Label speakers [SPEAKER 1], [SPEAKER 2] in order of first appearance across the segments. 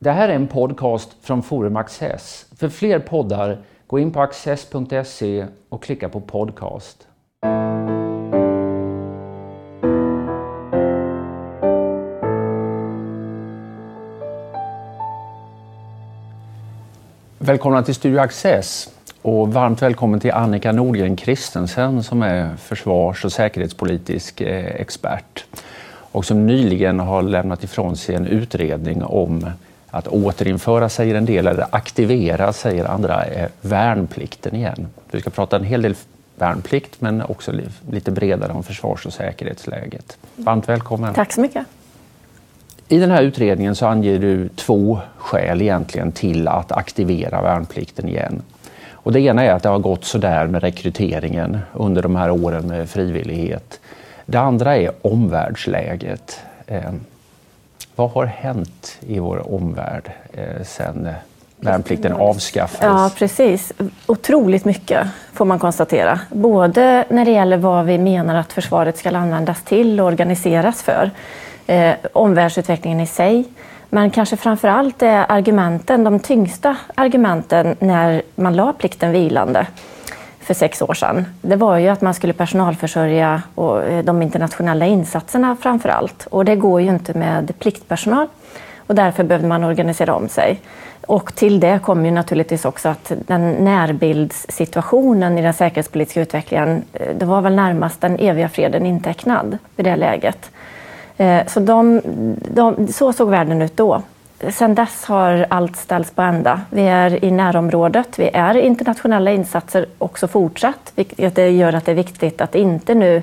[SPEAKER 1] Det här är en podcast från Forum Access. För fler poddar, gå in på access.se och klicka på podcast. Välkomna till Studio Access och varmt välkommen till Annika Nordgren Christensen som är försvars och säkerhetspolitisk eh, expert och som nyligen har lämnat ifrån sig en utredning om att återinföra, säger en del, eller aktivera, säger andra, värnplikten igen. Vi ska prata en hel del värnplikt men också lite bredare om försvars och säkerhetsläget. Varmt välkommen!
[SPEAKER 2] Tack så mycket!
[SPEAKER 1] I den här utredningen så anger du två skäl egentligen till att aktivera värnplikten igen. Och det ena är att det har gått sådär med rekryteringen under de här åren med frivillighet. Det andra är omvärldsläget. Eh, vad har hänt i vår omvärld eh, sedan värnplikten avskaffades?
[SPEAKER 2] Ja, precis. Otroligt mycket får man konstatera. Både när det gäller vad vi menar att försvaret ska användas till och organiseras för, eh, omvärldsutvecklingen i sig, men kanske framför allt är argumenten, de tyngsta argumenten när man la plikten vilande för sex år sedan, det var ju att man skulle personalförsörja och eh, de internationella insatserna framför allt. Och det går ju inte med pliktpersonal och därför behövde man organisera om sig. Och till det kom ju naturligtvis också att den närbildssituationen i den säkerhetspolitiska utvecklingen, eh, det var väl närmast den eviga freden intecknad i det läget. Eh, så, de, de, så såg världen ut då. Sedan dess har allt ställts på ända. Vi är i närområdet, vi är i internationella insatser också fortsatt, vilket gör att det är viktigt att inte nu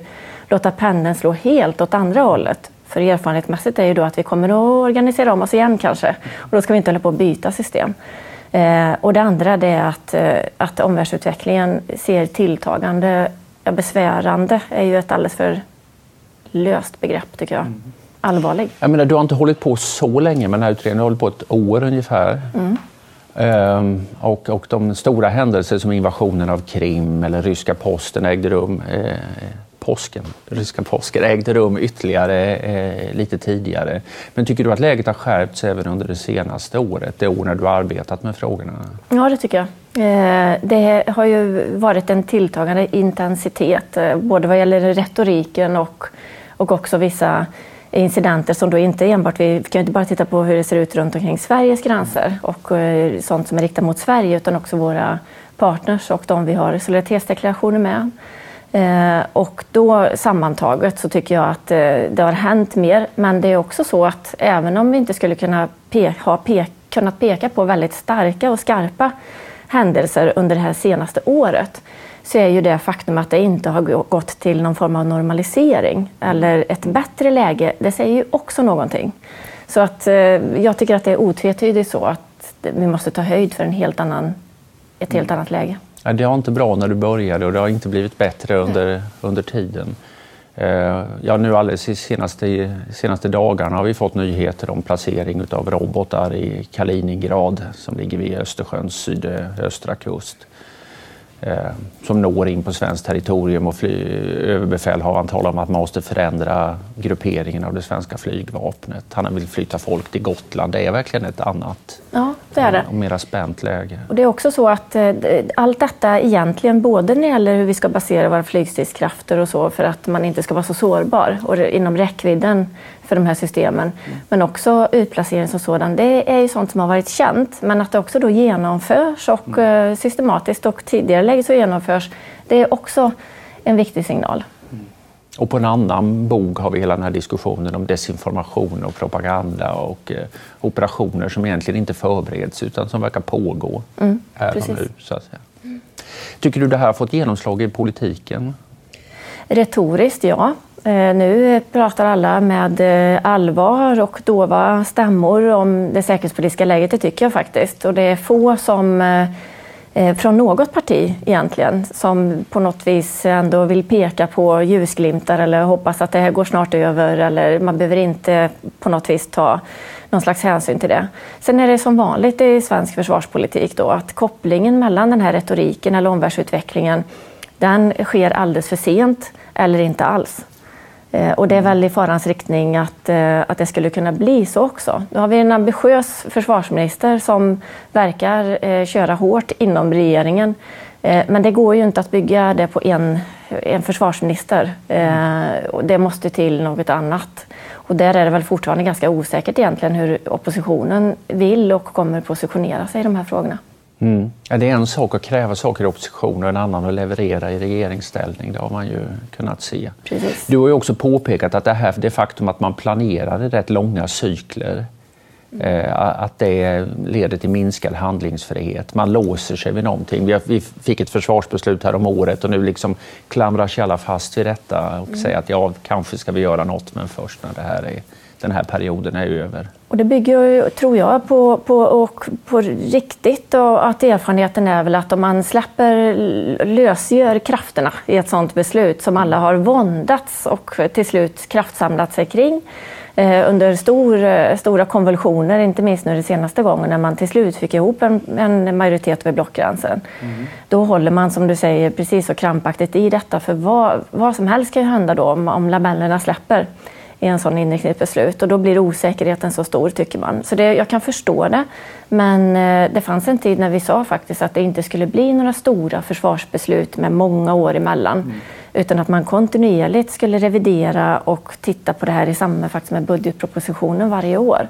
[SPEAKER 2] låta pendeln slå helt åt andra hållet. För erfarenhetsmässigt är ju då att vi kommer att organisera om oss igen kanske, och då ska vi inte hålla på att byta system. Eh, och det andra det är att, eh, att omvärldsutvecklingen ser tilltagande, ja, besvärande är ju ett alldeles för löst begrepp tycker jag. Mm allvarlig.
[SPEAKER 1] Jag menar, du har inte hållit på så länge med den här utredningen, du har hållit på ett år ungefär. Mm. Ehm, och, och de stora händelser som invasionen av Krim eller ryska posten ägde rum, eh, påsken, ryska påsken ägde rum ytterligare eh, lite tidigare. Men tycker du att läget har skärpts även under det senaste året, det år när du har arbetat med frågorna?
[SPEAKER 2] Ja, det tycker jag. Eh, det har ju varit en tilltagande intensitet, eh, både vad gäller retoriken och, och också vissa incidenter som då inte enbart, vi kan inte bara titta på hur det ser ut runt omkring Sveriges gränser och eh, sånt som är riktat mot Sverige utan också våra partners och de vi har solidaritetsdeklarationer med. Eh, och då sammantaget så tycker jag att eh, det har hänt mer, men det är också så att även om vi inte skulle kunna pe ha pe kunnat peka på väldigt starka och skarpa händelser under det här senaste året så är ju det faktum att det inte har gått till någon form av normalisering eller ett bättre läge, det säger ju också någonting. Så att eh, jag tycker att det är otvetydigt så att vi måste ta höjd för en helt annan, ett helt annat läge.
[SPEAKER 1] Ja, det var inte bra när du började och det har inte blivit bättre under, under tiden. Eh, ja, nu alldeles de senaste, senaste dagarna har vi fått nyheter om placering av robotar i Kaliningrad som ligger vid Östersjöns sydöstra kust. Eh, som når in på svenskt territorium och fly, överbefälhavaren talar om att man måste förändra grupperingen av det svenska flygvapnet. Han vill flytta folk till Gotland. Det är verkligen ett annat
[SPEAKER 2] ja, det är det.
[SPEAKER 1] och mera spänt läge.
[SPEAKER 2] Och det är också så att eh, allt detta egentligen, både när det gäller hur vi ska basera våra flygstridskrafter och så för att man inte ska vara så sårbar och inom räckvidden för de här systemen. Mm. Men också utplacering som sådan. Det är ju sånt som har varit känt, men att det också då genomförs och mm. Eh, systematiskt och tidigare läge så genomförs, det är också en viktig signal. Mm.
[SPEAKER 1] Och på en annan bog har vi hela den här diskussionen om desinformation och propaganda och eh, operationer som egentligen inte förbereds utan som verkar pågå mm, här och nu. Så att säga. Tycker du det här har fått genomslag i politiken?
[SPEAKER 2] Retoriskt, ja. Eh, nu pratar alla med eh, allvar och dova stämmor om det säkerhetspolitiska läget, det tycker jag faktiskt. Och det är få som eh, från något parti egentligen som på något vis ändå vill peka på ljusglimtar eller hoppas att det här går snart över eller man behöver inte på något vis ta någon slags hänsyn till det. Sen är det som vanligt i svensk försvarspolitik då att kopplingen mellan den här retoriken eller omvärldsutvecklingen den sker alldeles för sent eller inte alls. Eh, och det är väl i farans riktning att, eh, att det skulle kunna bli så också. Nu har vi en ambitiös försvarsminister som verkar eh, köra hårt inom regeringen. Men det går ju inte att bygga det på en, en försvarsminister. Det måste till något annat. Och där är det väl fortfarande ganska osäkert egentligen hur oppositionen vill och kommer positionera sig i de här frågorna.
[SPEAKER 1] Mm. Ja, det är en sak att kräva saker i opposition och en annan att leverera i regeringsställning. Det har man ju kunnat se.
[SPEAKER 2] Precis.
[SPEAKER 1] Du har ju också påpekat att det, här, det faktum att man planerar i rätt långa cykler eh, att det leder till minskad handlingsfrihet. Man låser sig vid någonting. Vi, vi fick ett försvarsbeslut här om året och nu liksom klamrar sig alla fast vid detta och mm. säger att ja, kanske ska vi göra något men först när det här är den här perioden är över.
[SPEAKER 2] Och det bygger, tror jag, på, på, och på riktigt och att erfarenheten är väl att om man släpper, lösgör krafterna i ett sådant beslut som alla har våndats och till slut kraftsamlat sig kring eh, under stor, stora konvulsioner, inte minst nu den senaste gången när man till slut fick ihop en, en majoritet över blockgränsen. Mm. Då håller man, som du säger, precis så krampaktigt i detta, för vad, vad som helst kan ju hända då om, om labellerna släpper i en sån inriktningsbeslut och då blir osäkerheten så stor tycker man. Så det, jag kan förstå det. Men eh, det fanns en tid när vi sa faktiskt att det inte skulle bli några stora försvarsbeslut med många år emellan. Mm. Utan att man kontinuerligt skulle revidera och titta på det här i samband faktiskt med budgetpropositionen varje år.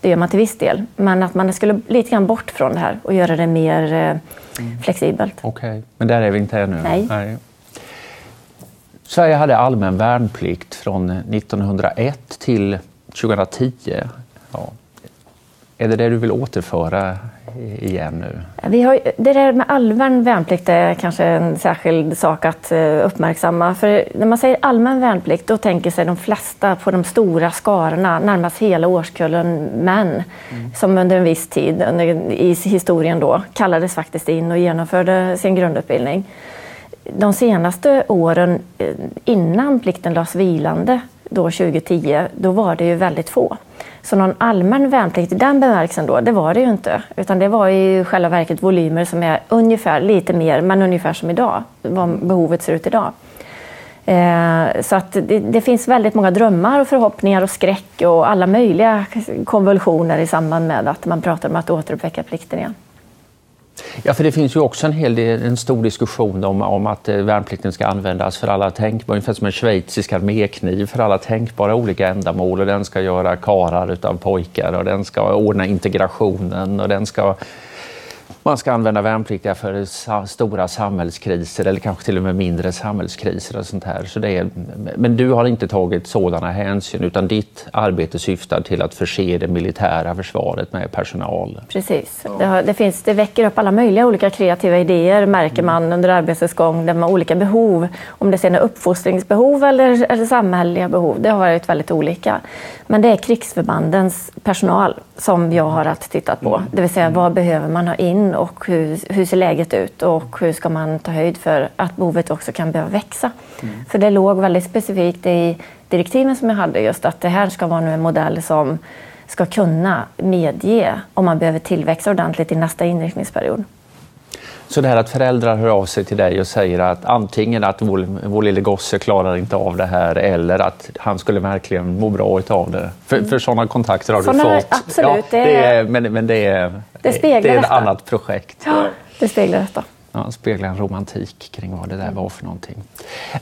[SPEAKER 2] Det gör man till viss del. Men att man skulle lite grann bort från det här och göra det mer eh, mm. flexibelt.
[SPEAKER 1] Okej, okay. men där är vi inte ännu?
[SPEAKER 2] Nej. Nej.
[SPEAKER 1] Sverige hade allmän värnplikt från 1901 till 2010. Ja. Är det det du vill återföra igen nu?
[SPEAKER 2] Vi har, det där med allmän värnplikt är kanske en särskild sak att eh, uppmärksamma. För när man säger allmän värnplikt då tänker sig de flesta på de stora skarorna, närmast hela årskullen män mm. som under en viss tid under, i historien då kallades faktiskt in och genomförde sin grundutbildning de senaste åren eh, innan plikten lades vilande, då 2010, då var det ju väldigt få. Så någon allmän värnplikt i den bemärkelsen då, det var det ju inte. Utan det var i själva verket volymer som är ungefär, lite mer, men ungefär som idag, vad behovet ser ut idag. Eh, så att det, det, finns väldigt många drömmar och förhoppningar och skräck och alla möjliga konvulsioner i samband med att man pratar om att återuppväcka plikten igen.
[SPEAKER 1] Ja, för det finns ju också en, hel del, en stor diskussion om, om att eh, värnplikten ska användas för alla tänkbara, ungefär som en schweizisk armékniv för alla tänkbara olika ändamål och den ska göra karar utav pojkar och den ska ordna integrationen och den ska man ska använda värnpliktiga för stora samhällskriser eller kanske till och med mindre samhällskriser och sånt här. Så det är, men du har inte tagit sådana hänsyn utan ditt arbete syftar till att förse det militära försvaret med personal.
[SPEAKER 2] Precis. Det, har, det, finns, det väcker upp alla möjliga olika kreativa idéer märker man under arbetets gång. Man har olika behov. Om det sen är uppfostringsbehov eller, eller samhälleliga behov, det har varit väldigt olika. Men det är krigsförbandens personal som jag har att titta på. Mm. Det vill säga vad behöver man ha in och hur, hur ser läget ut och hur ska man ta höjd för att behovet också kan behöva växa. Mm. För det låg väldigt specifikt i direktiven som jag hade just att det här ska vara nu en modell som ska kunna medge om man behöver tillväxa ordentligt i nästa inriktningsperiod.
[SPEAKER 1] Så det här att föräldrar hör av sig till dig och säger att antingen att vår, vår lille gosse klarar inte av det här eller att han skulle verkligen må bra av det. För, mm. för sådana kontakter har såna, du fått.
[SPEAKER 2] Absolut.
[SPEAKER 1] Ja, det är, men, men det är,
[SPEAKER 2] det speglar
[SPEAKER 1] det är ett
[SPEAKER 2] detta.
[SPEAKER 1] annat projekt.
[SPEAKER 2] Ja, det speglar detta.
[SPEAKER 1] Ja, speglar en romantik kring vad det där var för någonting.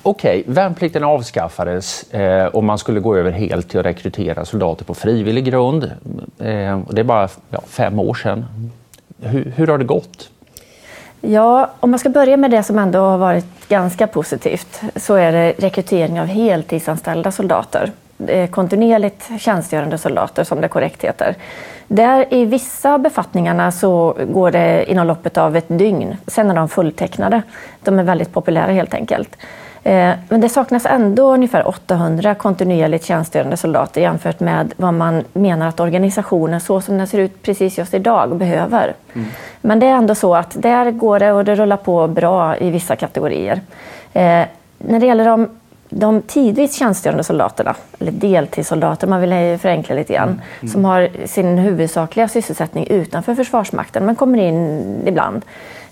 [SPEAKER 1] Okej, okay, värnplikten avskaffades eh, och man skulle gå över helt till att rekrytera soldater på frivillig grund. Eh, det är bara ja, fem år sedan. Hur, hur har det gått?
[SPEAKER 2] Ja, om man ska börja med det som ändå har varit ganska positivt så är det rekrytering av heltidsanställda soldater. Eh, kontinuerligt tjänstgörande soldater som det korrekt heter. Där i vissa befattningarna så går det inom loppet av ett dygn. Sen är de fulltecknade. De är väldigt populära helt enkelt. Eh, men det saknas ändå ungefär 800 kontinuerligt tjänstgörande soldater jämfört med vad man menar att organisationen så som den ser ut precis just idag behöver. Mm. Men det är ändå så att där går det och det rullar på bra i vissa kategorier. Eh, när det gäller de, de tidvis tjänstgörande soldaterna, eller deltidssoldater man vill förenkla lite grann, mm. Mm. som har sin huvudsakliga sysselsättning utanför Försvarsmakten men kommer in ibland.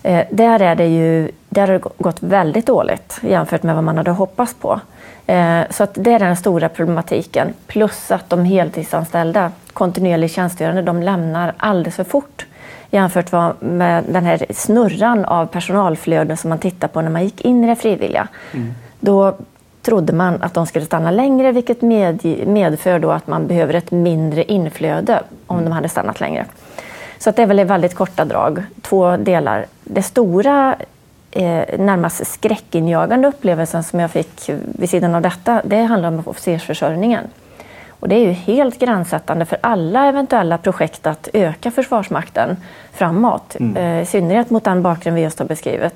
[SPEAKER 2] Eh, där, är det ju, där har det gått väldigt dåligt jämfört med vad man hade hoppats på. Eh, så att det är den stora problematiken. Plus att de heltidsanställda, kontinuerligt tjänstgörande, de lämnar alldeles för fort jämfört med den här snurran av personalflöden som man tittar på när man gick in i det frivilliga. Mm. Då trodde man att de skulle stanna längre vilket medför då att man behöver ett mindre inflöde om mm. de hade stannat längre. Så att det är väl i väldigt korta drag, två delar. Det stora, eh, närmast skräckinjagande upplevelsen som jag fick vid sidan av detta, det handlar om officersförsörjningen. Och det är ju helt gränssättande för alla eventuella projekt att öka Försvarsmakten framåt, mm. eh, i synnerhet mot den bakgrund vi just har beskrivit.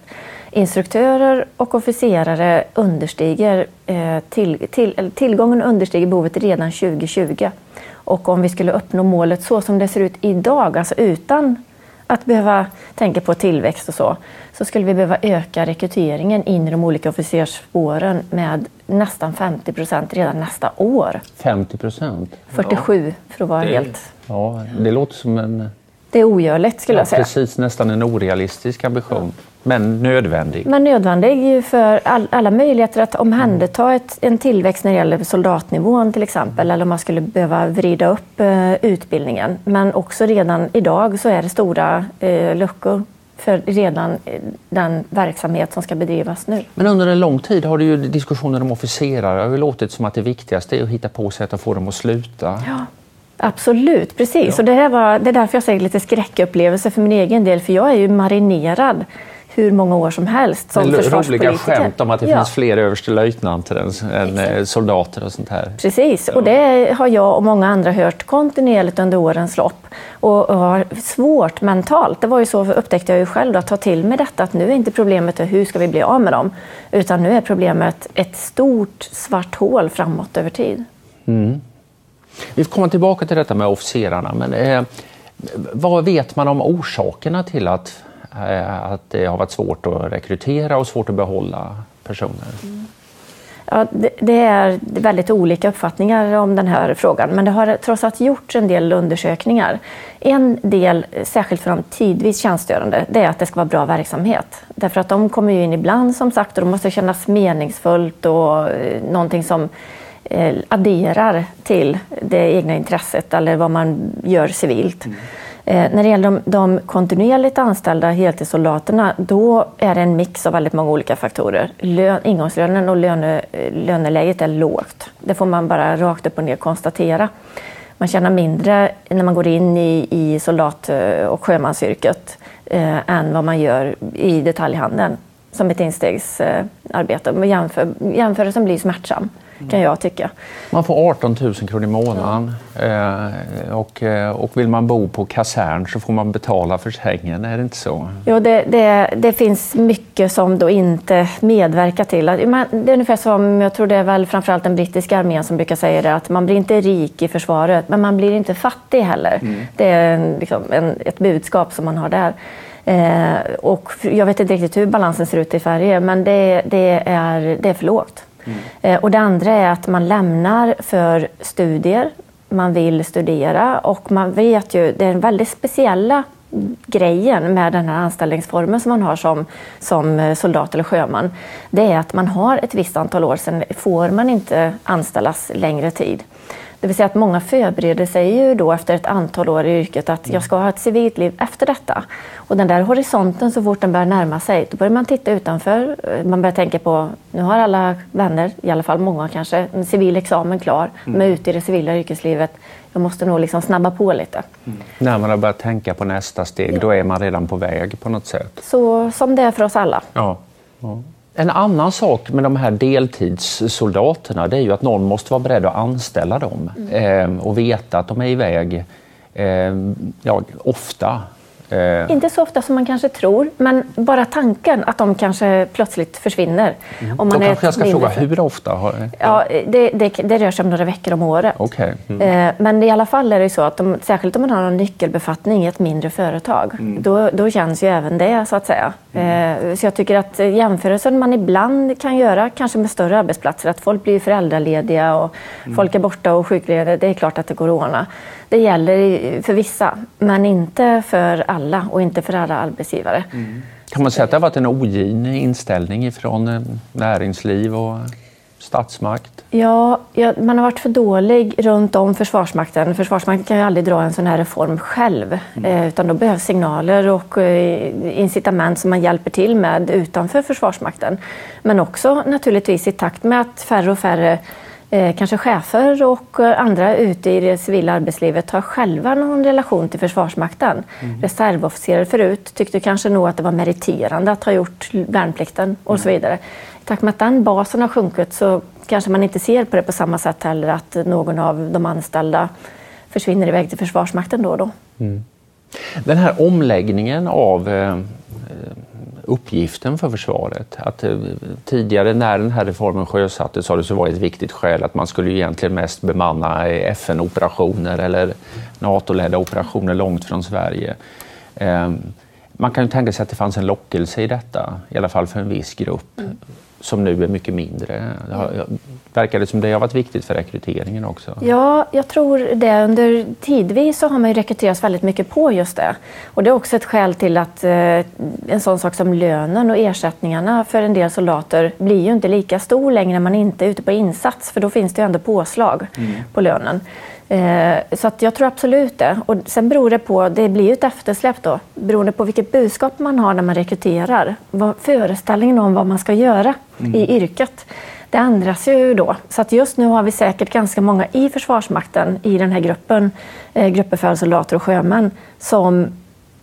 [SPEAKER 2] Instruktörer och officerare understiger, eh, till, till, tillgången understiger behovet redan 2020. Och om vi skulle uppnå målet så som det ser ut idag, alltså utan att behöva tänka på tillväxt och så, så skulle vi behöva öka rekryteringen in i de olika officersspåren med nästan 50 procent redan nästa år.
[SPEAKER 1] 50 procent?
[SPEAKER 2] 47 ja. för att vara det, helt...
[SPEAKER 1] Ja, det låter som en...
[SPEAKER 2] Det är ogörligt skulle
[SPEAKER 1] ja,
[SPEAKER 2] jag säga.
[SPEAKER 1] Precis, nästan en orealistisk ambition. Ja. Men nödvändig.
[SPEAKER 2] Men nödvändig för all, alla möjligheter att omhänderta ett, en tillväxt när det gäller soldatnivån till exempel, eller om man skulle behöva vrida upp eh, utbildningen. Men också redan idag så är det stora eh, luckor för redan eh, den verksamhet som ska bedrivas nu.
[SPEAKER 1] Men under en lång tid har det ju diskussioner om officerare har låtit som att det viktigaste är att hitta på sätt att få dem att sluta.
[SPEAKER 2] Ja. Absolut, precis. Ja. Och det, här var, det är därför jag säger lite skräckupplevelse för min egen del, för jag är ju marinerad hur många år som helst som försvarspolitiker.
[SPEAKER 1] Roliga skämt om att det ja. finns fler överstelöjtnanter än Exakt. soldater och sånt här.
[SPEAKER 2] Precis, och det har jag och många andra hört kontinuerligt under årens lopp och har svårt mentalt. Det var ju så upptäckte jag ju själv att ta till mig detta att nu är inte problemet hur ska vi bli av med dem utan nu är problemet ett stort svart hål framåt över tid. Mm.
[SPEAKER 1] Vi får komma tillbaka till detta med officerarna men eh, vad vet man om orsakerna till att Eh, att det har varit svårt att rekrytera och svårt att behålla personer. Mm.
[SPEAKER 2] Ja, det, det, är väldigt olika uppfattningar om den här frågan, men det har trots allt gjorts en del undersökningar. En del, särskilt för de tidvis tjänstgörande, det är att det ska vara bra verksamhet. Därför att de kommer ju in ibland som sagt och de måste kännas meningsfullt och eh, någonting som eh, adderar till det egna intresset eller vad man gör civilt. Mm. Eh, när det gäller de, de kontinuerligt anställda heltidssoldaterna, då är det en mix av väldigt många olika faktorer. Lön, ingångslönen och löne, eh, löneläget är lågt. Det får man bara rakt upp och ner konstatera. Man tjänar mindre när man går in i, i soldat eh, och sjömansyrket eh, än vad man gör i detaljhandeln som ett instegsarbete. Eh, jämför, jämförelsen blir smärtsam kan jag tycka.
[SPEAKER 1] Man får 18 000 kronor i månaden eh, och, eh, och vill man bo på kasern så får man betala för sängen, är det inte så?
[SPEAKER 2] Jo, det, det, det finns mycket som då inte medverkar till. Det är ungefär som, jag tror det är väl framförallt den brittiska armén som brukar säga det, att man blir inte rik i försvaret, men man blir inte fattig heller. Mm. Det är en, liksom, en, ett budskap som man har där. Eh, och jag vet inte riktigt hur balansen ser ut i Sverige, men det, det, är, det är för lågt. Mm. Eh, och det andra är att man lämnar för studier. Man vill studera och man vet ju, det är den väldigt speciella grejen med den här anställningsformen som man har som, som eh, soldat eller sjöman, det är att man har ett visst antal år, sen får man inte anställas längre tid. Det vill säga att många förbereder sig ju då efter ett antal år i yrket att jag ska ha ett civilt liv efter detta. Och den där horisonten, så fort den börjar närma sig, då börjar man titta utanför. Man börjar tänka på, nu har alla vänner, i alla fall många kanske, en civil examen klar, mm. men ute i det civila yrkeslivet. Jag måste nog liksom snabba på lite.
[SPEAKER 1] Mm. När man har börjat tänka på nästa steg, ja. då är man redan på väg på något sätt.
[SPEAKER 2] Så som det är för oss alla.
[SPEAKER 1] Ja. ja. En annan sak med de här deltidssoldaterna det är ju att någon måste vara beredd att anställa dem mm. eh, och veta att de är iväg eh, ja, ofta
[SPEAKER 2] Eh. Inte så ofta som man kanske tror, men bara tanken att de kanske plötsligt försvinner.
[SPEAKER 1] Mm. Om man Då kanske jag ska fråga, hur ofta? Har...
[SPEAKER 2] Ja, det, det, det, rör sig om några veckor om året.
[SPEAKER 1] Okay.
[SPEAKER 2] Mm. Eh, men i alla fall är det så att de, särskilt om man har en nyckelbefattning i ett mindre företag, mm. då, då känns ju även det så att säga. Mm. Eh, så jag tycker att jämförelsen man ibland kan göra, kanske med större arbetsplatser, att folk blir föräldralediga och mm. folk är borta och sjuklediga, det är klart att det går att ordna. Det gäller för vissa, men inte för alla och inte för alla arbetsgivare. Mm.
[SPEAKER 1] Kan man säga att det har varit en ogin inställning från eh, näringsliv och statsmakt?
[SPEAKER 2] Ja, ja, man har varit för dålig runt om Försvarsmakten. Försvarsmakten kan ju aldrig dra en sån här reform själv, mm. eh, utan då behövs signaler och eh, incitament som man hjälper till med utanför Försvarsmakten. Men också naturligtvis i takt med att färre och färre eh, kanske chefer och andra ute i det civila arbetslivet har själva någon relation till Försvarsmakten. Mm. Reservofficerare förut tyckte kanske nog att det var meriterande att ha gjort värnplikten och mm. så vidare. Takt med att den basen har sjunkit så kanske man inte ser på det på samma sätt heller att någon av de anställda försvinner iväg till Försvarsmakten då och då. Mm.
[SPEAKER 1] Den här omläggningen av eh, uppgiften för försvaret. Att eh, tidigare när den här reformen sjösattes har det så varit ett viktigt skäl att man skulle egentligen mest bemanna FN-operationer eller NATO-ledda operationer långt från Sverige. Ehm, man kan ju tänka sig att det fanns en lockelse i detta, i alla fall för en viss grupp. Som nu är mycket mindre. Det har, verkar det som det har varit viktigt för rekryteringen också?
[SPEAKER 2] Ja, jag tror det. Under tidvis så har man ju rekryterats väldigt mycket på just det. Och det är också ett skäl till att eh, en sån sak som lönen och ersättningarna för en del soldater blir ju inte lika stor längre när man inte är ute på insats, för då finns det ju ändå påslag mm. på lönen. Eh, så att jag tror absolut det. Och sen beror det på, det blir ju ett eftersläpp då, beroende på vilket budskap man har när man rekryterar. Vad, föreställningen om vad man ska göra mm. i yrket. Det ändras ju då. Så att just nu har vi säkert ganska många i Försvarsmakten, i den här gruppen, eh, gruppbefäl, soldater och sjömän, som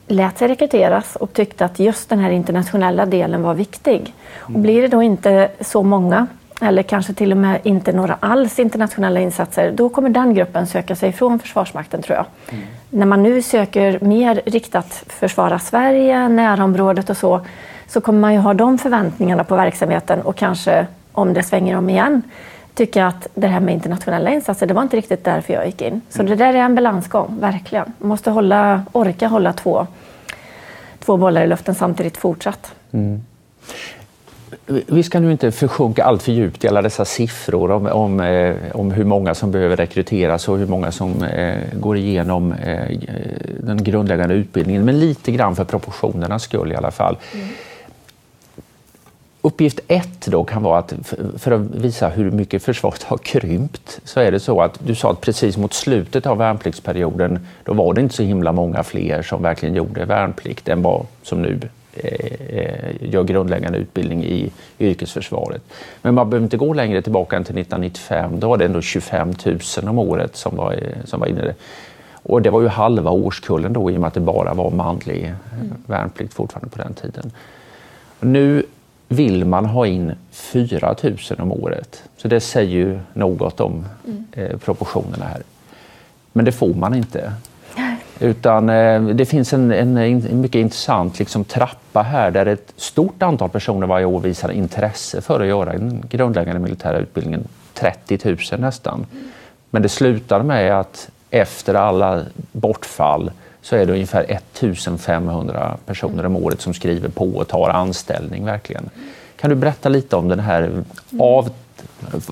[SPEAKER 2] lät sig rekryteras och tyckte att just den här internationella delen var viktig. Och mm. blir det då inte så många eller kanske till och med inte några alls internationella insatser, då kommer den gruppen söka sig från Försvarsmakten tror jag. Mm. När man nu söker mer riktat försvara Sverige, närområdet och så, så kommer man ju ha de förväntningarna på verksamheten och kanske, om det svänger om igen, tycka att det här med internationella insatser, det var inte riktigt därför jag gick in. Så mm. det där är en balansgång, verkligen. Man måste hålla, orka hålla två, två bollar i luften samtidigt fortsatt. Mm
[SPEAKER 1] vi ska nu inte försjunka allt för djupt i alla dessa siffror om, om, eh, om hur många som behöver rekryteras och hur många som eh, går igenom eh, den grundläggande utbildningen, men lite grann för proportionernas skull i alla fall. Mm. Uppgift ett då kan vara att för att visa hur mycket försvaret har krympt så är det så att du sa att precis mot slutet av värnpliktsperioden då var det inte så himla många fler som verkligen gjorde värnplikt än vad som nu gör grundläggande utbildning i yrkesförsvaret. Men man behöver inte gå längre tillbaka än till 1995. Då var det ändå 25 000 om året som var, som var inne. Och det var ju halva årskullen då i och med att det bara var manlig mm. värnplikt fortfarande på den tiden. Nu vill man ha in 4 000 om året. Så det säger ju något om mm. eh, proportionerna här. Men det får man inte. Utan eh, det finns en, en, en, mycket intressant liksom, trappa här där ett stort antal personer varje år visar intresse för att göra den grundläggande militära utbildningen. 30 000 nästan. Men det slutar med att efter alla bortfall så är det ungefär 1500 personer om året som skriver på och tar anställning verkligen. Kan du berätta lite om den här av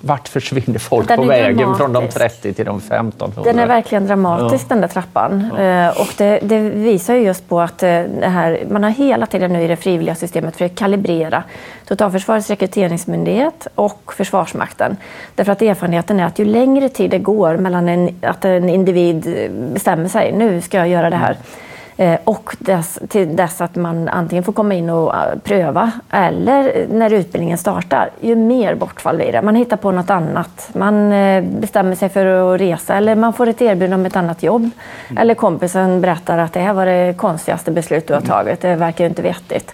[SPEAKER 1] vart försvinner folk den på vägen dramatisk. från de 30 till de 1500?
[SPEAKER 2] Den är verkligen dramatisk ja. den där trappan. Ja. Eh, och det, det, visar ju just på att eh, här, man har hela tiden nu i det frivilliga systemet försökt kalibrera Totalförsvarets rekryteringsmyndighet och Försvarsmakten. Därför att erfarenheten är att ju längre tid det går mellan en, att en individ bestämmer sig, nu ska jag göra det här, Eh, och dess, till dess att man antingen får komma in och eh, pröva eller när utbildningen startar, ju mer bortfall blir det. Man hittar på något annat. Man eh, bestämmer sig för att resa eller man får ett erbjudande om ett annat jobb. Mm. Eller kompisen berättar att det här var det konstigaste beslut du har tagit, det verkar ju inte vettigt.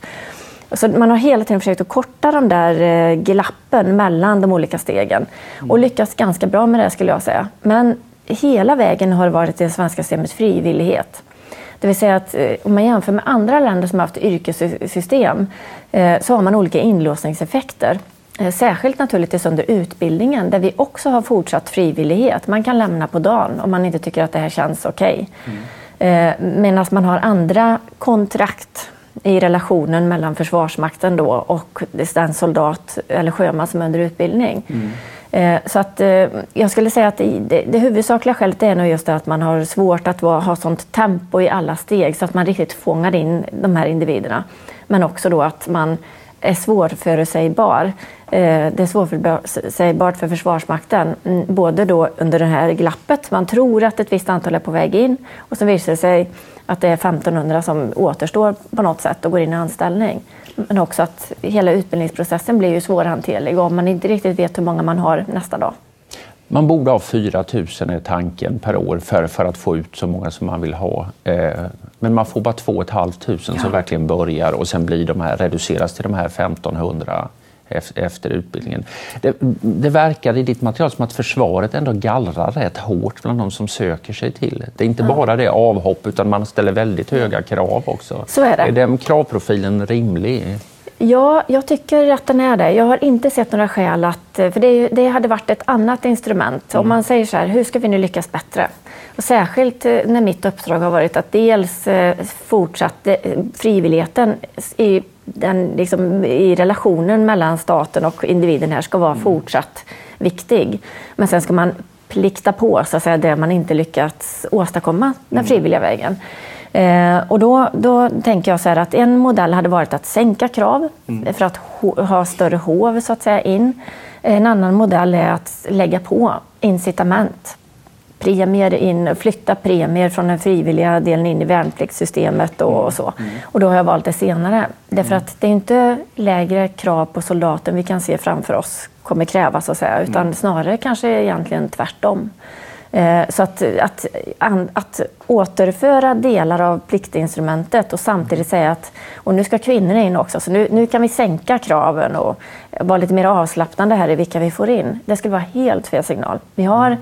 [SPEAKER 2] Så man har hela tiden försökt att korta de där glappen mellan de olika stegen och mm. lyckats ganska bra med det skulle jag säga. Men hela vägen har det varit det svenska systemet frivillighet. Det vill säga att eh, om man jämför med andra länder som har haft yrkessystem eh, så har man olika inlåsningseffekter. Eh, särskilt naturligtvis under utbildningen där vi också har fortsatt frivillighet. Man kan lämna på dagen om man inte tycker att det här känns okej. Okay. Mm. Medan man har andra kontrakt i relationen mellan Försvarsmakten då och den soldat eller sjöman som är under utbildning. Mm. Eh, så att, eh, jag skulle säga att det, det huvudsakliga skälet är nog just det att man har svårt att ha sånt tempo i alla steg så att man riktigt fångar in de här individerna. Men också då att man är svårförutsägbar. Eh, det är svårförutsägbart för Försvarsmakten, mm, både då under det här glappet, man tror att ett visst antal är på väg in och så visar det sig att det är 1500 som återstår på något sätt och går in i anställning. Men också att hela utbildningsprocessen blir ju svårhanterlig om man inte riktigt vet hur många man har nästa dag.
[SPEAKER 1] Man borde ha 4 000 är tanken per år för, för att få ut så många som man vill ha. Eh, men man får bara 2 500 ja. som verkligen börjar och sen blir de här, reduceras till de här 1500 efter utbildningen. Det, det verkar i ditt material som att försvaret ändå gallrar rätt hårt bland de som söker sig till det. är inte ja. bara det avhopp utan man ställer väldigt höga krav också.
[SPEAKER 2] Så är det. Är
[SPEAKER 1] den kravprofilen rimlig?
[SPEAKER 2] Ja, jag tycker att den är det. Jag har inte sett några skäl att... För det, det hade varit ett annat instrument. Mm. Om man säger så här, hur ska vi nu lyckas bättre? Och särskilt eh, när mitt uppdrag har varit att dels eh, fortsatt eh, frivilligheten i, den, liksom, i relationen mellan staten och individen här ska vara mm. fortsatt viktig. Men sen ska man plikta på så att säga, det man inte lyckats åstadkomma den mm. frivilliga vägen. Eh, och då, då tänker jag så här att en modell hade varit att sänka krav mm. för att ha större hov så att säga in. En annan modell är att lägga på incitament. Premier in, flytta premier från den frivilliga delen in i värnpliktssystemet och, och så. Mm. Och då har jag valt det senare. Därför mm. att det är inte lägre krav på soldaten vi kan se framför oss kommer krävas, så att säga, utan mm. snarare kanske egentligen tvärtom. Eh, så att, att, att återföra delar av pliktinstrumentet och samtidigt säga att och nu ska kvinnorna in också, så nu, nu kan vi sänka kraven och vara lite mer avslappnande här i vilka vi får in. Det skulle vara helt fel signal. Vi har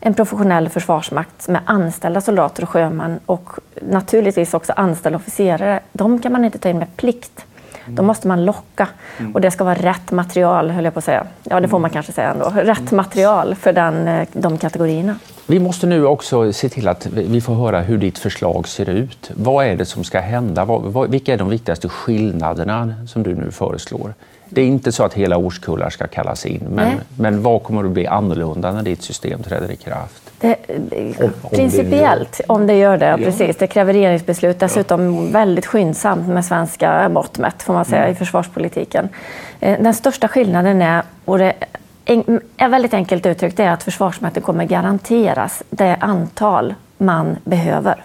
[SPEAKER 2] en professionell försvarsmakt med anställda soldater och sjömän och naturligtvis också anställda officerare. De kan man inte ta in med plikt. Då måste man locka mm. och det ska vara rätt material, höll jag på att säga. Ja, det får man mm. kanske säga ändå. Rätt mm. material för den, eh, de kategorierna.
[SPEAKER 1] Vi måste nu också se till att vi får höra hur ditt förslag ser ut. Vad är det som ska hända? Vilka är de viktigaste skillnaderna som du nu föreslår? Det är inte så att hela årskullar ska kallas in, men, men vad kommer att bli annorlunda när ditt system träder i kraft? Det,
[SPEAKER 2] om, principiellt, om det gör det, ja. precis. Det kräver regeringsbeslut, dessutom väldigt skyndsamt med svenska mått mätt, får man säga, mm. i försvarspolitiken. Eh, den största skillnaden är, och det är väldigt enkelt uttryckt, är att Försvarsmakten kommer garanteras det antal man behöver.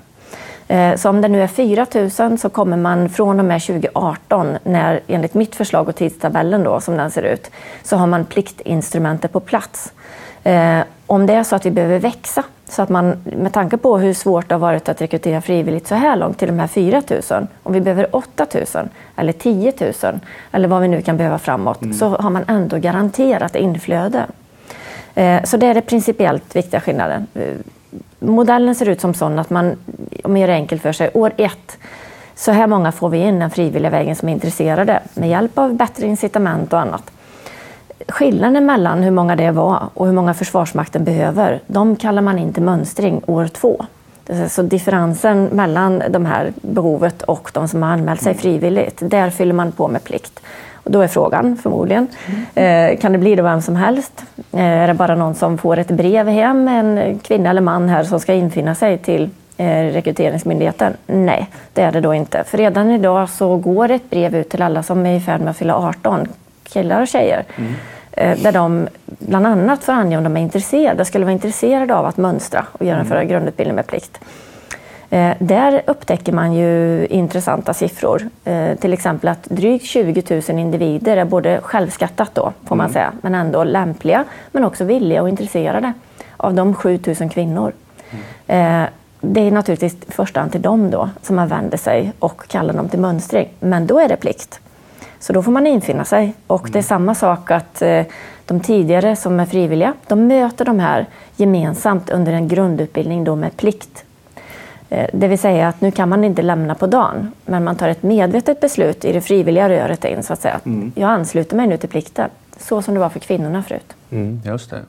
[SPEAKER 2] Eh, så om det nu är 4 000 så kommer man från och med 2018, när, enligt mitt förslag och tidstabellen då, som den ser ut, så har man pliktinstrumentet på plats. Eh, om det är så att vi behöver växa, så att man med tanke på hur svårt det har varit att rekrytera frivilligt så här långt till de här 4 000, om vi behöver 8 000 eller 10 000 eller vad vi nu kan behöva framåt, mm. så har man ändå garanterat inflöde. Eh, så det är det principiellt viktiga skillnaden modellen ser ut som sån att man, om man gör det enkelt för sig, år ett, så här många får vi in den frivilliga vägen som är intresserade med hjälp av bättre incitament och annat. Skillnaden mellan hur många det var och hur många Försvarsmakten behöver, de kallar man in till mönstring år två. Så differensen mellan de här behovet och de som har anmält sig frivilligt, där fyller man på med plikt. Och då är frågan förmodligen, eh, kan det bli då vem som helst? Eh, är det bara någon som får ett brev hem, en kvinna eller man här som ska infinna sig till eh, Rekryteringsmyndigheten? Nej, det är det då inte. För redan idag så går ett brev ut till alla som är i färd med att fylla 18, killar och tjejer. Mm. Där de bland annat får ange om de är intresserade, skulle vara intresserade av att mönstra och genomföra mm. grundutbildning med plikt. Eh, där upptäcker man ju intressanta siffror. Eh, till exempel att drygt 20 000 individer är både självskattat då, får man mm. säga, men ändå lämpliga, men också villiga och intresserade. Av de 7 000 kvinnor. Mm. Det är naturligtvis i första hand till dem då som man vänder sig och kallar dem till mönstring. Men då är det plikt. Så då får man infinna sig. Och det är mm. samma sak att de tidigare som är frivilliga, de möter de här gemensamt under en grundutbildning då med plikt Eh, det vill säga att nu kan man inte lämna på dagen, men man tar ett medvetet beslut i det frivilliga röret in så att säga. Mm. Jag ansluter mig nu till plikten, så som det var för kvinnorna förut.
[SPEAKER 1] Mm, just det.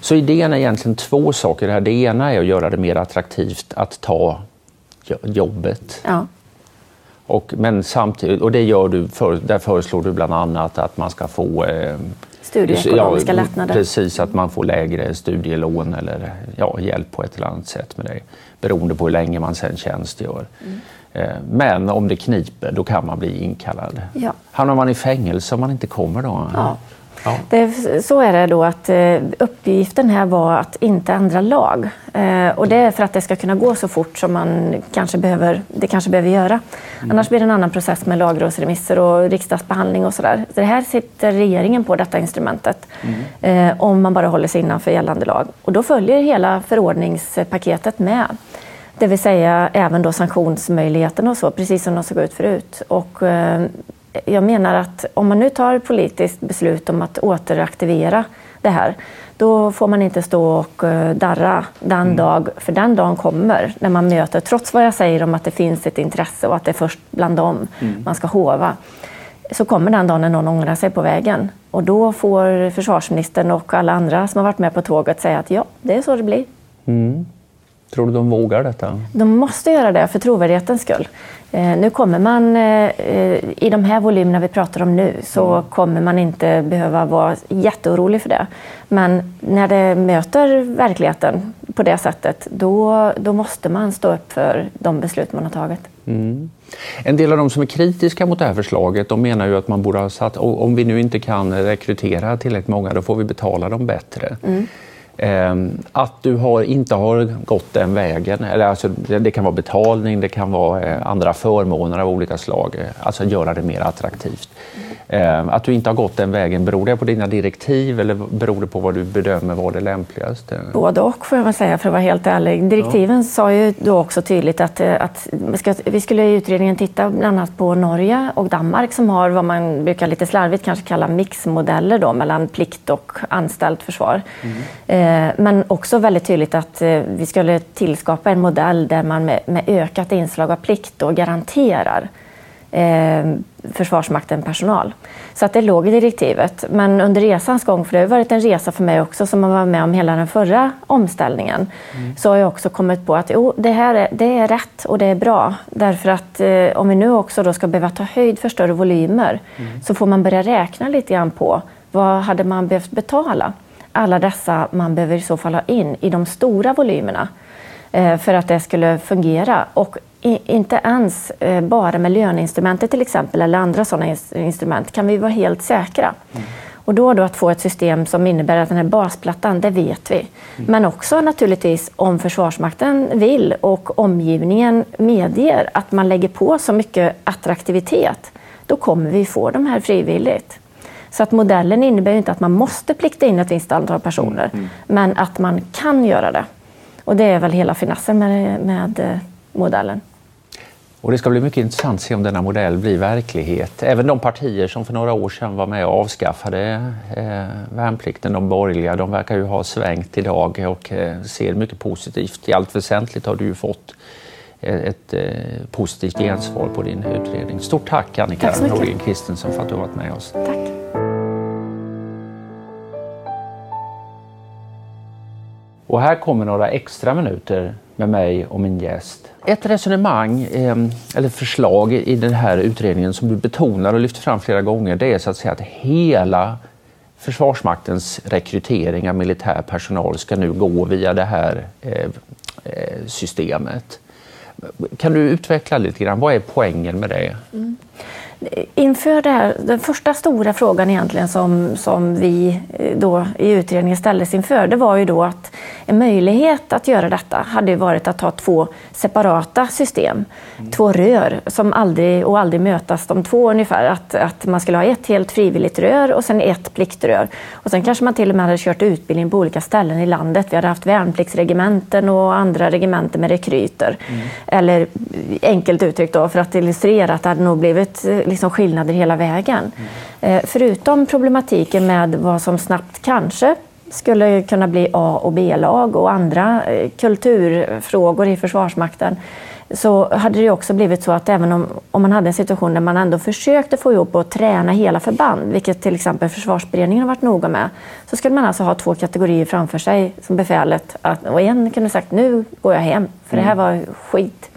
[SPEAKER 1] Så idén är egentligen två saker. Det ena är att göra det mer attraktivt att ta jobbet.
[SPEAKER 2] Ja.
[SPEAKER 1] Och, men samtidigt, och det gör du för, där föreslår du bland annat att man ska få eh,
[SPEAKER 2] studieekonomiska
[SPEAKER 1] ja,
[SPEAKER 2] lättnader.
[SPEAKER 1] Precis, att man får lägre studielån eller ja, hjälp på ett eller annat sätt med det beroende på hur länge man sen tjänstgör. Mm. Eh, men om det kniper, då kan man bli inkallad. Ja. Hamnar man i fängelse om man inte kommer då?
[SPEAKER 2] Ja. Ja. Det, så är det då att eh, uppgiften här var att inte ändra lag. Eh, och det är för att det ska kunna gå så fort som man kanske behöver, det kanske behöver göra. Mm. Annars blir det en annan process med lagrådsremisser och riksdagsbehandling och sådär. Så det här sitter regeringen på, detta instrumentet, mm. om man bara håller sig innanför gällande lag. Och då följer hela förordningspaketet med. Det vill säga även då sanktionsmöjligheterna och så, precis som de såg ut förut. Och, eh, jag menar att om man nu tar politiskt beslut om att återaktivera det här, då får man inte stå och eh, darra den mm. dag, för den dagen kommer när man möter, trots vad jag säger om att det finns ett intresse och att det är först bland dem mm. man ska hova, så kommer den dagen när någon ångrar sig på vägen. Och då får försvarsministern och alla andra som har varit med på tåget säga att ja, det är så det blir. Mm.
[SPEAKER 1] Tror du de vågar detta?
[SPEAKER 2] De måste göra det för trovärdighetens skull. Eh, nu kommer man, eh, i de här volymerna vi pratar om nu, så mm. kommer man inte behöva vara jätteorolig för det. Men när det möter verkligheten på det sättet, då, då måste man stå upp för de beslut man har tagit. Mm.
[SPEAKER 1] En del av de som är kritiska mot det här förslaget de menar ju att man borde ha satt, om vi nu inte kan rekrytera tillräckligt många, då får vi betala dem bättre. Mm. Ehm, att du har, inte har gått den vägen, eller alltså, det, kan vara betalning, det kan vara eh, andra förmåner av olika slag, eh, alltså göra det mer attraktivt. Ehm, att du inte har gått den vägen, beror det på dina direktiv eller beror det på vad du bedömer var det lämpligaste?
[SPEAKER 2] Både och får jag väl säga för att vara helt ärlig. Direktiven ja. sa ju då också tydligt att, eh, att vi, skulle i utredningen titta bland annat på Norge och Danmark som har vad man brukar lite slarvigt kanske kalla mixmodeller då, mellan plikt och anställt försvar. Mm. Eh, men också väldigt tydligt att eh, vi skulle tillskapa en modell där man med, med ökat inslag av plikt då garanterar eh, Försvarsmakten personal. Så att det låg i direktivet. Men under resans gång, för det har varit en resa för mig också som man var med om hela den förra omställningen, mm. så har jag också kommit på att jo, det här är, det är rätt och det är bra. Därför att eh, om vi nu också då ska behöva ta höjd för större volymer mm. så får man börja räkna lite grann på vad hade man behövt betala? alla dessa man behöver i så fall ha in i de stora volymerna eh, för att det skulle fungera. Och inte ens eh, bara med löneinstrumentet till exempel eller andra sådana instrument kan vi vara helt säkra. Mm. Och då, då att få ett system som innebär att den här basplattan, det vet vi. Mm. Men också naturligtvis om Försvarsmakten vill och omgivningen medger att man lägger på så mycket attraktivitet, då kommer vi få de här frivilligt. Så att modellen innebär inte att man måste plikta in ett visst antal personer, mm. men att man kan göra det. Och det är väl hela finessen med, med eh, modellen.
[SPEAKER 1] Och det ska bli mycket intressant att se om denna modell blir verklighet. Även de partier som för några år sedan var med och avskaffade eh, värnplikten, de borgerliga, de verkar ju ha svängt idag och eh, ser mycket positivt. I allt väsentligt har du ju fått eh, ett eh, positivt gensvar på din utredning. Stort tack Annika Norgren Kristensen för att du har varit med oss.
[SPEAKER 2] Tack.
[SPEAKER 1] Och här kommer några extra minuter med mig och min gäst. Ett resonemang eh, eller förslag i den här utredningen som du betonar och lyfter fram flera gånger det är så att säga att hela Försvarsmaktens rekrytering av militär personal ska nu gå via det här eh, eh systemet. Kan du utveckla lite grann, vad är poängen med det? Mm.
[SPEAKER 2] Inför det här, den första stora frågan egentligen som, som vi eh, då i utredningen ställdes inför, det var ju då att en möjlighet att göra detta hade varit att ha två separata system, mm. två rör som aldrig och aldrig mötas, de två ungefär. Att, att man skulle ha ett helt frivilligt rör och sen ett pliktrör. Och sen kanske man till och med hade kört utbildning på olika ställen i landet. Vi hade haft värnpliktsregementen och andra regementen med rekryter. Mm. Eller enkelt uttryckt då, för att illustrera att det hade nog blivit eh, liksom skillnader hela vägen. Mm. Förutom problematiken med vad som snabbt kanske skulle kunna bli A och B-lag och andra eh, kulturfrågor i Försvarsmakten så hade det också blivit så att även om, om man hade en situation där man ändå försökte få ihop och träna hela förband, vilket till exempel försvarsberedningen har varit noga med, så skulle man alltså ha två kategorier framför sig som befälet. Att, och en kunde sagt nu går jag hem, för det här mm. var skit.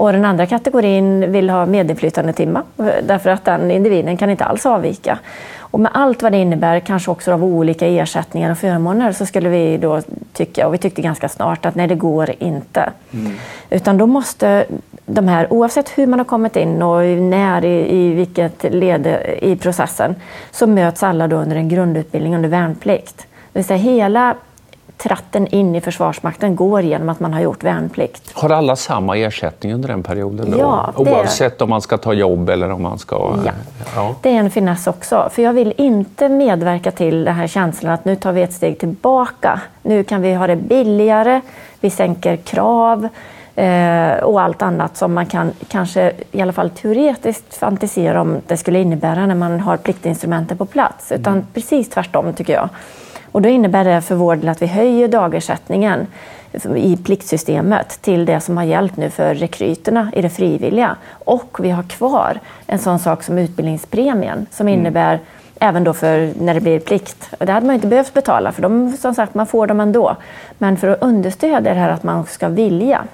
[SPEAKER 2] Och den andra kategorin vill ha medinflytande timma därför att den individen kan inte alls avvika. Och med allt vad det innebär, kanske också av olika ersättningar och förmåner, så skulle vi då tycka, och vi tyckte ganska snart, att nej, det går inte. Mm. Utan då måste de här, oavsett hur man har kommit in och när i, i vilket led i processen, så möts alla då under en grundutbildning under värnplikt. Det vill säga hela tratten in i Försvarsmakten går genom att man har gjort värnplikt.
[SPEAKER 1] Har alla samma ersättning under den perioden? Då?
[SPEAKER 2] Ja,
[SPEAKER 1] det... Oavsett om man ska ta jobb eller om man ska...
[SPEAKER 2] Ja. ja, det är en finess också. För jag vill inte medverka till den här känslan att nu tar vi ett steg tillbaka. Nu kan vi ha det billigare, vi sänker krav eh, och allt annat som man kan kanske i alla fall teoretiskt fantisera om det skulle innebära när man har pliktinstrumenten på plats. Utan mm. precis tvärtom tycker jag. Och då innebär det för vår del att vi höjer dagersättningen i pliktsystemet till det som har gällt nu för rekryterna i det frivilliga. Och vi har kvar en sån sak som utbildningspremien som mm. innebär även då för när det blir plikt. Och det hade man inte behövt betala för de, som sagt, man får dem ändå. Men för att understödja det här att man ska vilja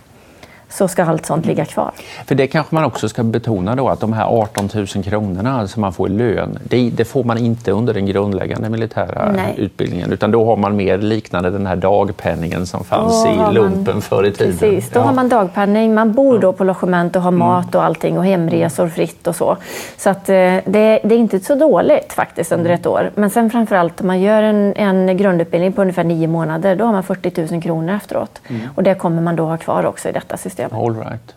[SPEAKER 2] så ska allt sånt ligga kvar.
[SPEAKER 1] För det kanske man också ska betona då att de här 18 000 kronorna som man får i lön, det, det får man inte under den grundläggande militära Nej. utbildningen utan då har man mer liknande den här dagpenningen som fanns då i lumpen man, förr i tiden.
[SPEAKER 2] Precis, då ja. har man dagpenning, man bor då på logement och har mm. mat och allting och hemresor fritt och så. Så att, eh, det, det, är inte så dåligt faktiskt under ett år. Men sen framförallt om man gör en, en grundutbildning på ungefär nio månader, då har man 40 000 kronor efteråt. Mm. Och det kommer man då ha kvar också i detta system system.
[SPEAKER 1] All right.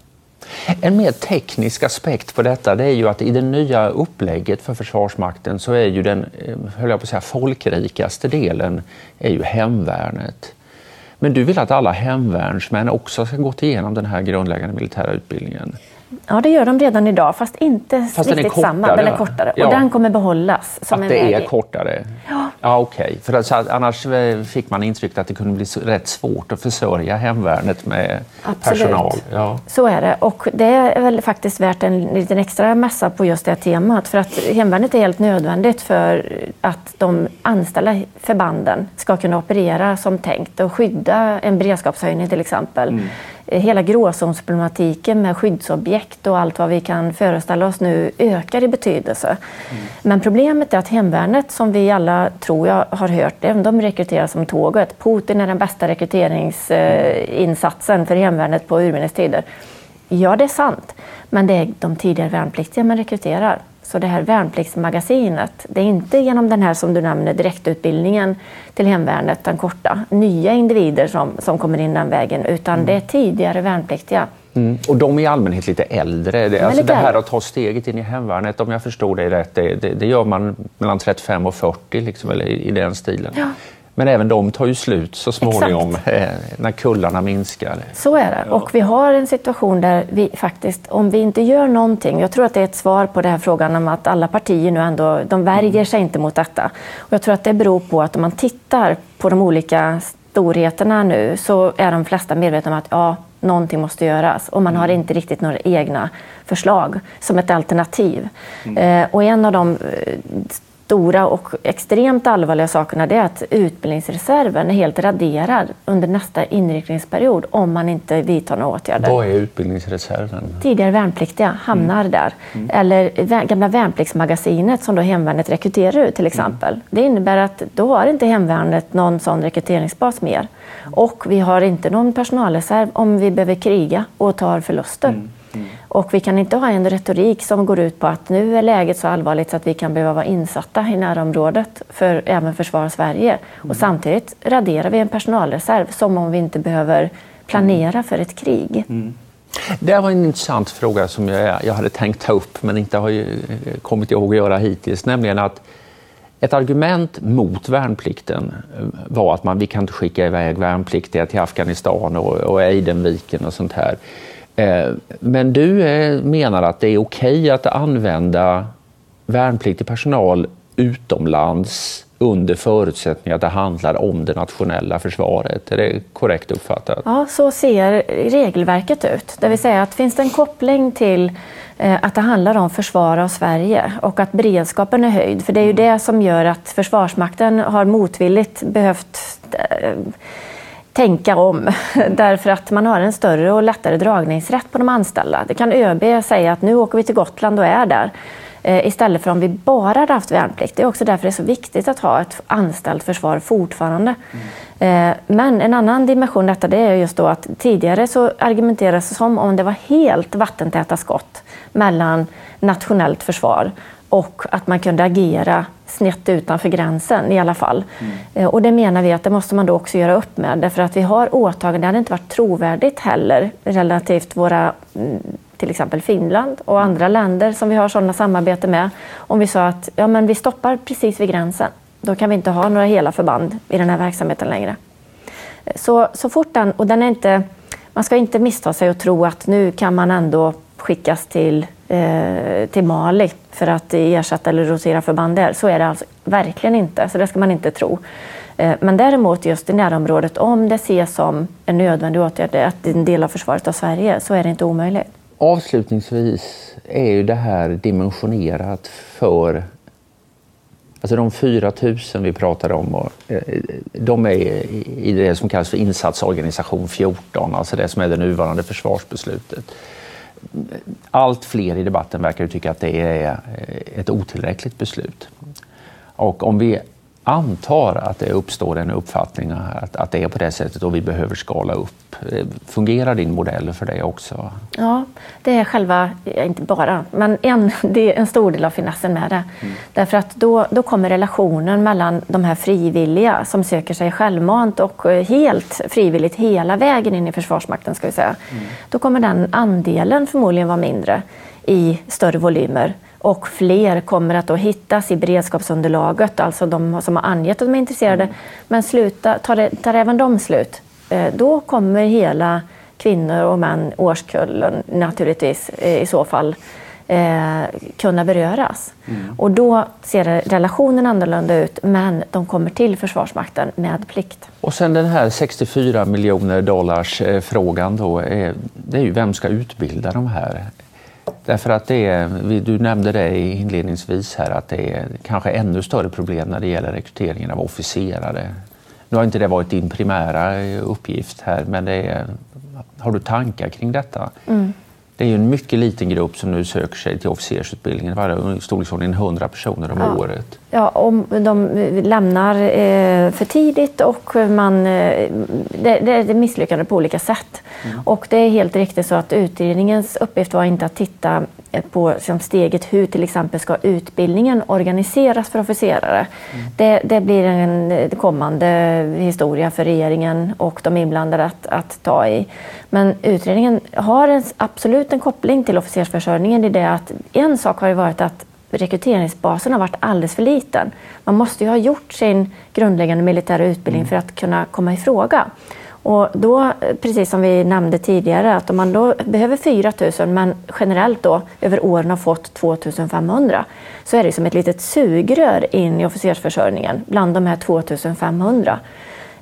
[SPEAKER 1] En mer teknisk aspekt på detta det är ju att i det nya upplägget för Försvarsmakten så är ju den eh, höll jag på att säga, folkrikaste delen är ju hemvärnet. Men du vill att alla hemvärnsmän också ska gått igenom den här grundläggande militära utbildningen?
[SPEAKER 2] Ja, det gör de redan idag, fast inte fast riktigt samma. Den är kortare. Ja. Och den kommer behållas.
[SPEAKER 1] Som att det är kortare? Ja. ja Okej, okay. för alltså, annars eh, fick man intrycket att det kunde bli rätt svårt att försörja hemvärnet med Absolut. personal.
[SPEAKER 2] Ja. Så är det. Och det är väl faktiskt värt en liten extra mässa på just det temat. För att hemvärnet är helt nödvändigt för att de anställda förbanden ska kunna operera som tänkt och skydda en beredskapshöjning till exempel. Mm hela gråzonsproblematiken med skyddsobjekt och allt vad vi kan föreställa oss nu ökar i betydelse. Mm. Men problemet är att hemvärnet, som vi alla tror jag har hört, de rekryterar som tåget. Putin är den bästa rekryteringsinsatsen för hemvärnet på urminnes tider. Ja, det är sant, men det är de tidigare värnpliktiga man rekryterar. Så det här värnpliktsmagasinet, det är inte genom den här som du nämner direktutbildningen till hemvärnet, den korta, nya individer som, som kommer in den vägen, utan mm. det är tidigare värnpliktiga.
[SPEAKER 1] Mm. Och de är i allmänhet lite äldre. Det, alltså lite det här att ta steget in i hemvärnet, om jag förstår dig rätt, det, det, det gör man mellan 35 och 40, liksom, eller i, i den stilen. Ja. Men även de tar ju slut så småningom eh, när kullarna minskar.
[SPEAKER 2] Så är det. Ja. Och vi har en situation där vi faktiskt, om vi inte gör någonting, jag tror att det är ett svar på den här frågan om att alla partier nu ändå, de värjer mm. sig inte mot detta. Och jag tror att det beror på att om man tittar på de olika storheterna nu så är de flesta medvetna om att ja, någonting måste göras och man har mm. inte riktigt några egna förslag som ett alternativ. Mm. Eh, och en av de eh, stora och extremt allvarliga sakerna är att utbildningsreserven är helt raderad under nästa inriktningsperiod om man inte vidtar några åtgärder.
[SPEAKER 1] Vad är utbildningsreserven?
[SPEAKER 2] Tidigare värnpliktiga hamnar mm. där. Mm. Eller gamla värnpliktsmagasinet som då hemvärnet rekryterar ut till exempel. Mm. Det innebär att då har inte hemvärnet någon sån rekryteringsbas mer. Och vi har inte någon personalreserv om vi behöver kriga och tar förluster. Mm. Och vi kan inte ha en retorik som går ut på att nu är läget så allvarligt så att vi kan behöva vara insatta i närområdet, för även försvara Sverige. Mm. Och samtidigt raderar vi en personalreserv som om vi inte behöver planera för ett krig. Mm.
[SPEAKER 1] Det var en intressant fråga som jag, jag hade tänkt ta upp men inte har kommit ihåg att göra hittills, nämligen att ett argument mot värnplikten var att man, vi kan inte skicka iväg värnpliktiga till Afghanistan och, och Adenviken och sånt här. Eh, men du eh, menar att det är okej att använda värnpliktig personal utomlands under förutsättning att det handlar om det nationella försvaret. Är det korrekt uppfattat?
[SPEAKER 2] Ja, så ser regelverket ut. Det vill säga att finns det en koppling till eh, att det handlar om försvar av Sverige och att beredskapen är höjd, för det är ju det som gör att Försvarsmakten har motvilligt behövt tänka om därför att man har en större och lättare dragningsrätt på de anställda. Det kan ÖB säga att nu åker vi till Gotland och är där eh, istället för om vi bara hade haft värnplikt. Det är också därför det är så viktigt att ha ett anställt försvar fortfarande. Mm. Men en annan dimension detta det är just då att tidigare så argumenterades det som om det var helt vattentäta skott mellan nationellt försvar och att man kunde agera snett utanför gränsen i alla fall. Mm. Och det menar vi att det måste man då också göra upp med därför att vi har åtaganden. Det hade inte varit trovärdigt heller relativt våra mm, till exempel Finland och andra länder som vi har sådana samarbete med. Om vi sa att ja, men vi stoppar precis vid gränsen, då kan vi inte ha några hela förband i den här verksamheten längre. Så, så fort den, och den är inte, man ska inte missta sig och tro att nu kan man ändå skickas till, eh, Eh, till Mali för att ersätta eller rotera förband där. Så är det alltså verkligen inte, så det ska man inte tro. Eh, men däremot just i närområdet, om det ses som en nödvändig åtgärd, att det är en del av försvaret av Sverige, så är det inte omöjligt.
[SPEAKER 1] Avslutningsvis är ju det här dimensionerat för Alltså de 4 000 vi pratade om, eh, de är i det som kallas för insatsorganisation 14, alltså det som är det nuvarande försvarsbeslutet allt fler i debatten verkar tycka att det är eh, ett otillräckligt beslut. Och om vi antar att det uppstår en uppfattning att, att det är på det sättet och vi behöver skala upp. Fungerar din modell för det också?
[SPEAKER 2] Ja, det är själva, inte bara, men en, det är en stor del av finessen med det. Mm. Därför att då, då kommer relationen mellan de här frivilliga som söker sig självmant och helt frivilligt hela vägen in i Försvarsmakten, ska vi säga. Mm. Då kommer den andelen förmodligen vara mindre i större volymer och fler kommer att då hittas i beredskapsunderlaget, alltså de som har angett att de är intresserade. Mm. Men sluta, tar, det, tar även de slut, eh, då kommer hela kvinnor och män, årskullen naturligtvis eh, i så fall, eh, kunna beröras. Mm. Och då ser relationen annorlunda ut, men de kommer till Försvarsmakten med plikt.
[SPEAKER 1] Och sen den här 64 miljoner dollars frågan då, är, det är ju vem ska utbilda de här? Därför att det är, du nämnde det inledningsvis här, att det är kanske ännu större problem när det gäller rekryteringen av officerare. Nu har inte det varit din primära uppgift här, men det är, har du tankar kring detta? Mm. Det är ju en mycket liten grupp som nu söker sig till officersutbildningen, i storleksordningen 100 personer om
[SPEAKER 2] ja.
[SPEAKER 1] året.
[SPEAKER 2] Ja, om de lämnar eh, för tidigt och man, eh, det, det är misslyckande på olika sätt. Mm. Och det är helt riktigt så att utredningens uppgift var inte att titta på som steget hur till exempel ska utbildningen organiseras för officerare. Mm. Det, det, blir en kommande historia för regeringen och de inblandade att, att ta i. Men utredningen har en, absolut en koppling till officersförsörjningen i det att en sak har ju varit att rekryteringsbasen har varit alldeles för liten. Man måste ju ha gjort sin grundläggande militära utbildning mm. för att kunna komma i fråga. Och då, precis som vi nämnde tidigare, att om man då behöver 4 000 men generellt då över åren har fått 2 500 så är det som ett litet sugrör in i officersförsörjningen bland de här 2 500.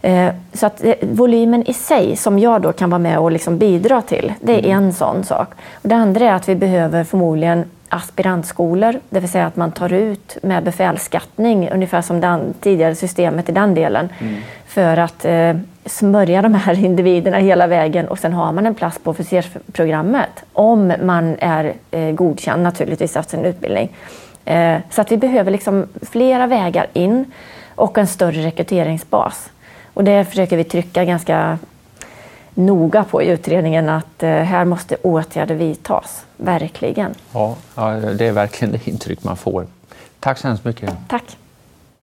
[SPEAKER 2] Eh, så att volymen i sig, som jag då kan vara med och liksom bidra till, det är mm. en sån sak. Och det andra är att vi behöver förmodligen aspirantskolor, det vill säga att man tar ut med befälsskattning, ungefär som det tidigare systemet i den delen, mm. För att eh, smörja de här individerna hela vägen och sen har man en plats på officersprogrammet om man är eh, godkänd naturligtvis av sin utbildning. Eh, så att vi behöver liksom flera vägar in och en större rekryteringsbas. Och det försöker vi trycka ganska noga på i utredningen att eh, här måste åtgärder vidtas. Verkligen.
[SPEAKER 1] Ja, det är verkligen det intryck man får. Tack så hemskt mycket.
[SPEAKER 2] Tack.